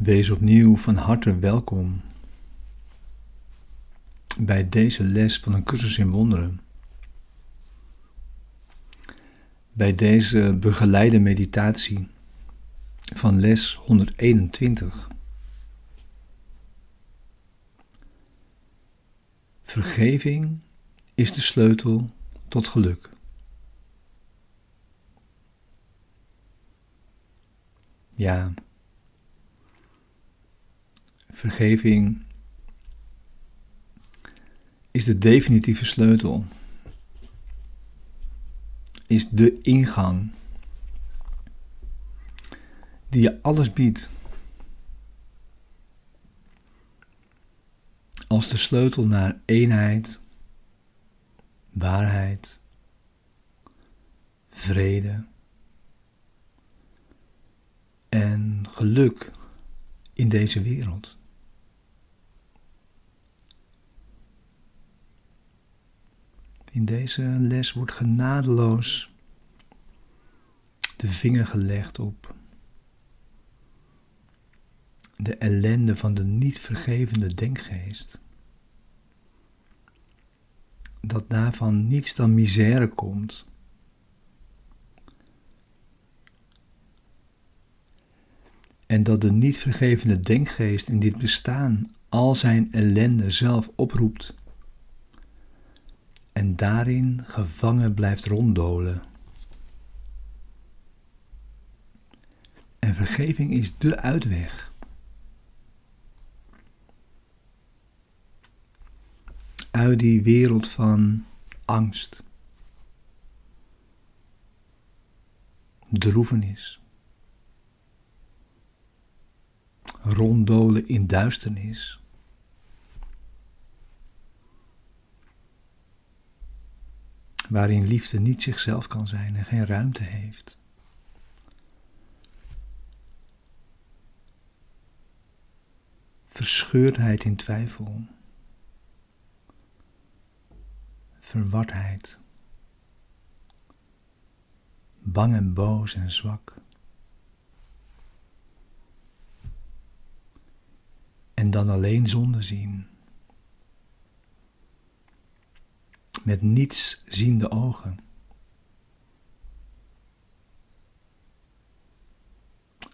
Wees opnieuw van harte welkom bij deze les van een cursus in wonderen. Bij deze begeleide meditatie van les 121. Vergeving is de sleutel tot geluk. Ja, vergeving is de definitieve sleutel, is de ingang die je alles biedt. Als de sleutel naar eenheid, waarheid, vrede en geluk in deze wereld. In deze les wordt genadeloos de vinger gelegd op de ellende van de niet vergevende denkgeest. Dat daarvan niets dan misère komt. En dat de niet vergevende denkgeest in dit bestaan al zijn ellende zelf oproept en daarin gevangen blijft ronddolen. En vergeving is de uitweg. Uit die wereld van angst, droevenis, ronddolen in duisternis. Waarin liefde niet zichzelf kan zijn en geen ruimte heeft. Verscheurdheid in twijfel, verwardheid, bang en boos en zwak. En dan alleen zonde zien. Met niets ziende ogen.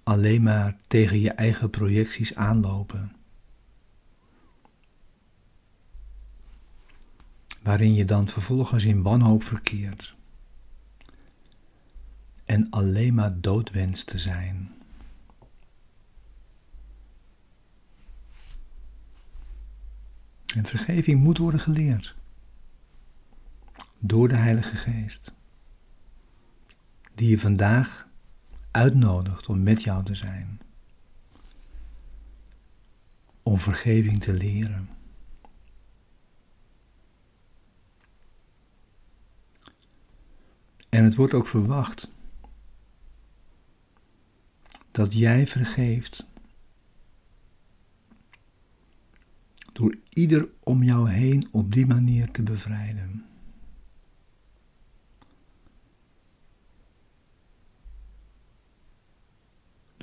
Alleen maar tegen je eigen projecties aanlopen. Waarin je dan vervolgens in wanhoop verkeert. En alleen maar dood wenst te zijn. En vergeving moet worden geleerd door de Heilige Geest, die je vandaag uitnodigt om met jou te zijn, om vergeving te leren. En het wordt ook verwacht dat jij vergeeft door ieder om jou heen op die manier te bevrijden.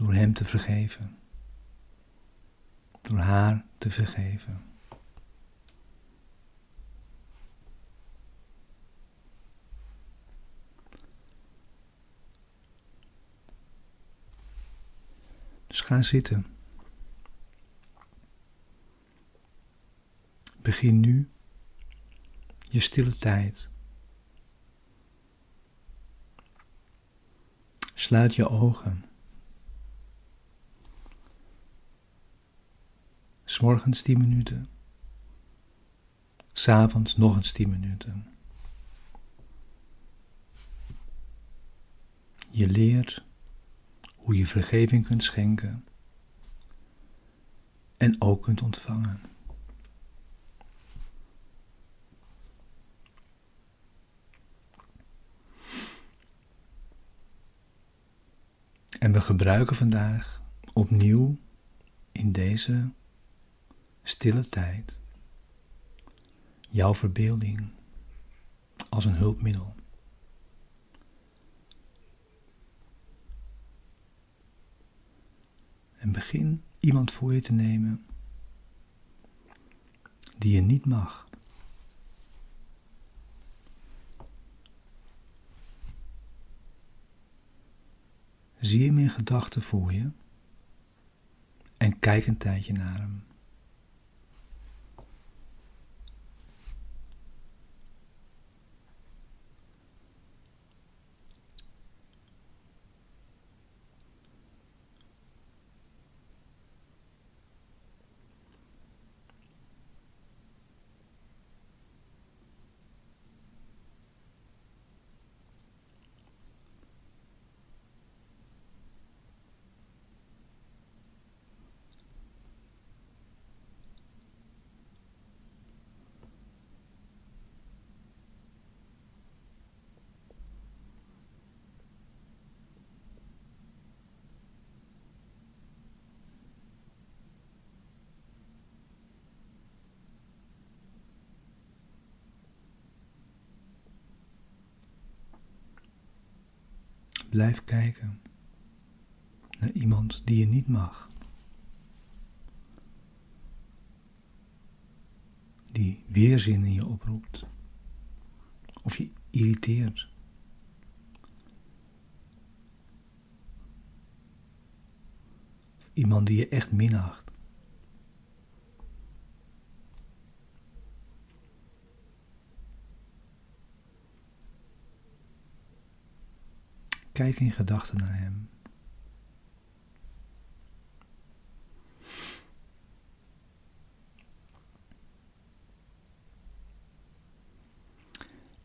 Door hem te vergeven, door haar te vergeven. Dus ga zitten. Begin nu je stille tijd. Sluit je ogen. S'morgens 10 minuten. S'avonds nog eens 10 minuten. Je leert hoe je vergeving kunt schenken en ook kunt ontvangen. En we gebruiken vandaag opnieuw in deze stille tijd, jouw verbeelding als een hulpmiddel. En begin iemand voor je te nemen die je niet mag. Zie hem in gedachten voor je en kijk een tijdje naar hem. Blijf kijken naar iemand die je niet mag. Die weerzin in je oproept. Of je irriteert. Iemand die je echt minacht. Kijk in gedachten naar Hem.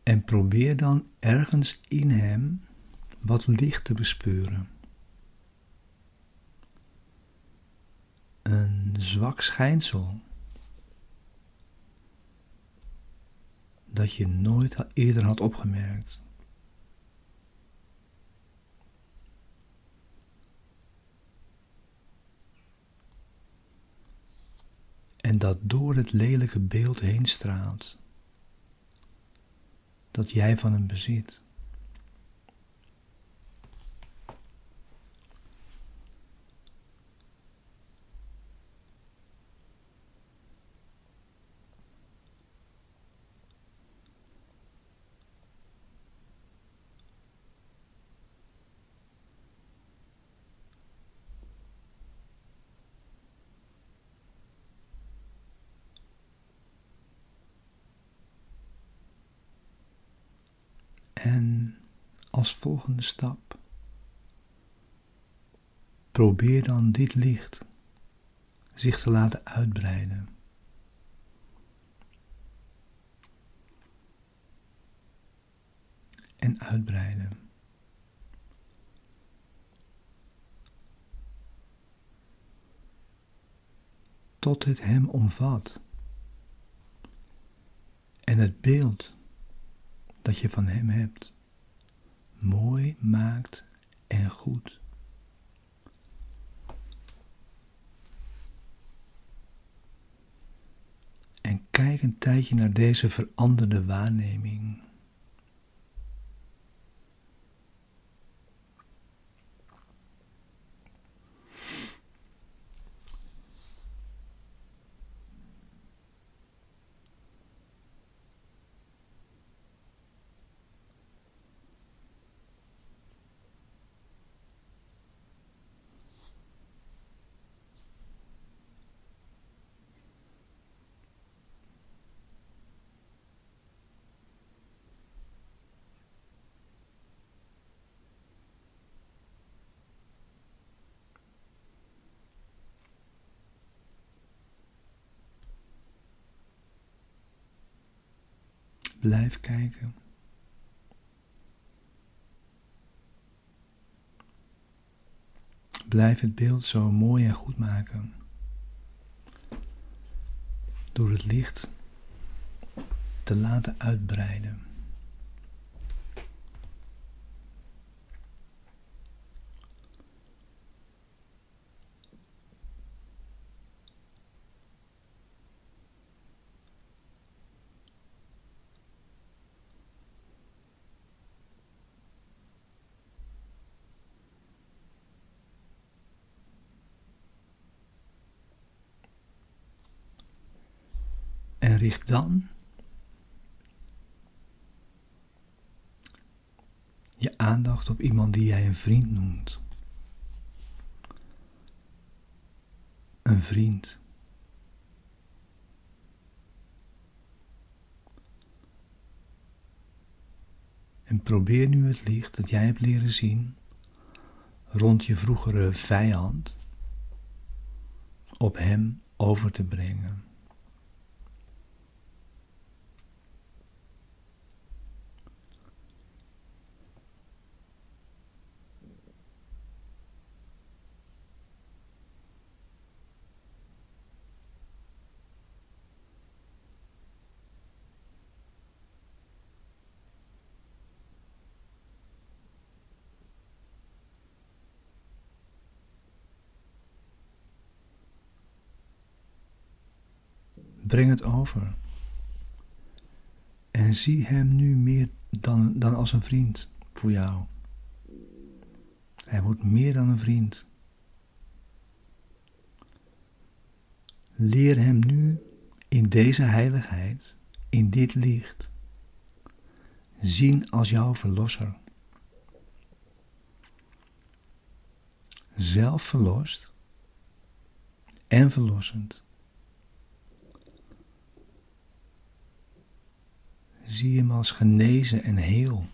En probeer dan ergens in Hem wat licht te bespeuren. Een zwak schijnsel dat je nooit eerder had opgemerkt. En dat door het lelijke beeld heen straalt, dat jij van hem bezit. En als volgende stap, probeer dan dit licht zich te laten uitbreiden. En uitbreiden. Tot het hem omvat. En het beeld dat je van Hem hebt, mooi maakt en goed. En kijk een tijdje naar deze veranderde waarneming. Blijf kijken. Blijf het beeld zo mooi en goed maken. Door het licht te laten uitbreiden. En richt dan je aandacht op iemand die jij een vriend noemt. Een vriend. En probeer nu het licht dat jij hebt leren zien rond je vroegere vijand op hem over te brengen. Breng het over. En zie hem nu meer dan, dan als een vriend voor jou. Hij wordt meer dan een vriend. Leer hem nu in deze heiligheid, in dit licht, zien als jouw verlosser. Zelf verlost en verlossend. Zie hem als genezen en heel.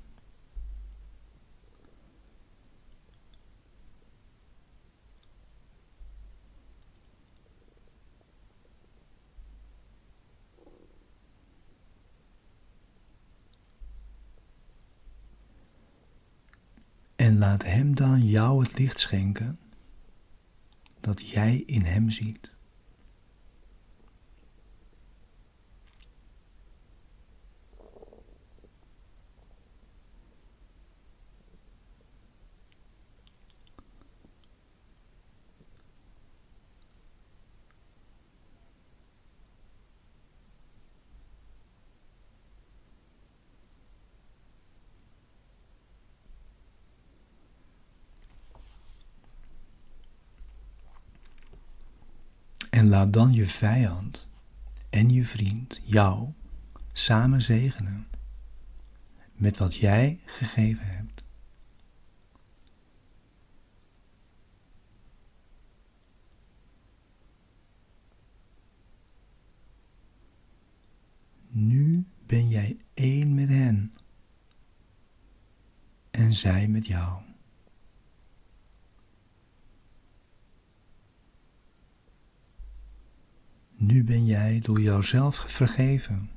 En laat Hem dan jou het licht schenken dat jij in Hem ziet. En laat dan je vijand en je vriend jou samen zegenen met wat jij gegeven hebt. Nu ben jij één met hen en zij met jou. Nu ben jij door jouzelf vergeven.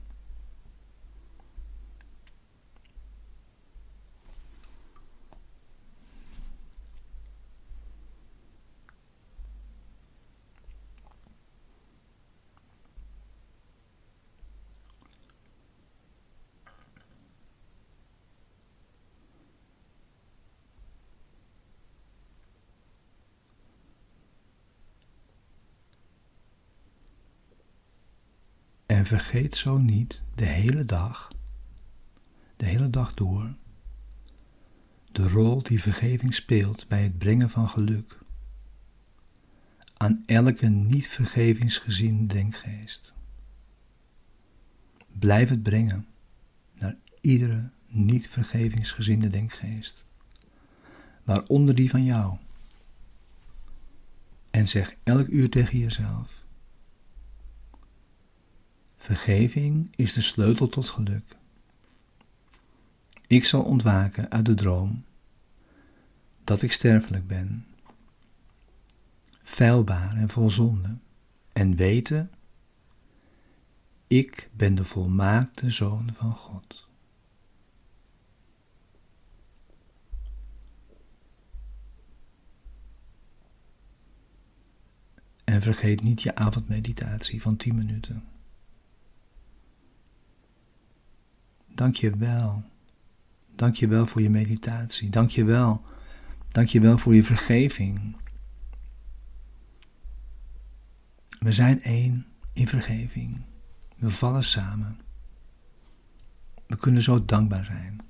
En vergeet zo niet de hele dag, de hele dag door, de rol die vergeving speelt bij het brengen van geluk aan elke niet vergevingsgezien denkgeest. Blijf het brengen naar iedere niet vergevingsgeziende denkgeest, waaronder die van jou. En zeg elk uur tegen jezelf: Vergeving is de sleutel tot geluk. Ik zal ontwaken uit de droom dat ik sterfelijk ben, feilbaar en vol zonde, en weten, ik ben de volmaakte zoon van God. En vergeet niet je avondmeditatie van 10 minuten. Dank je wel. Dank je wel voor je meditatie. Dank je wel. Dank je wel voor je vergeving. We zijn één in vergeving. We vallen samen. We kunnen zo dankbaar zijn.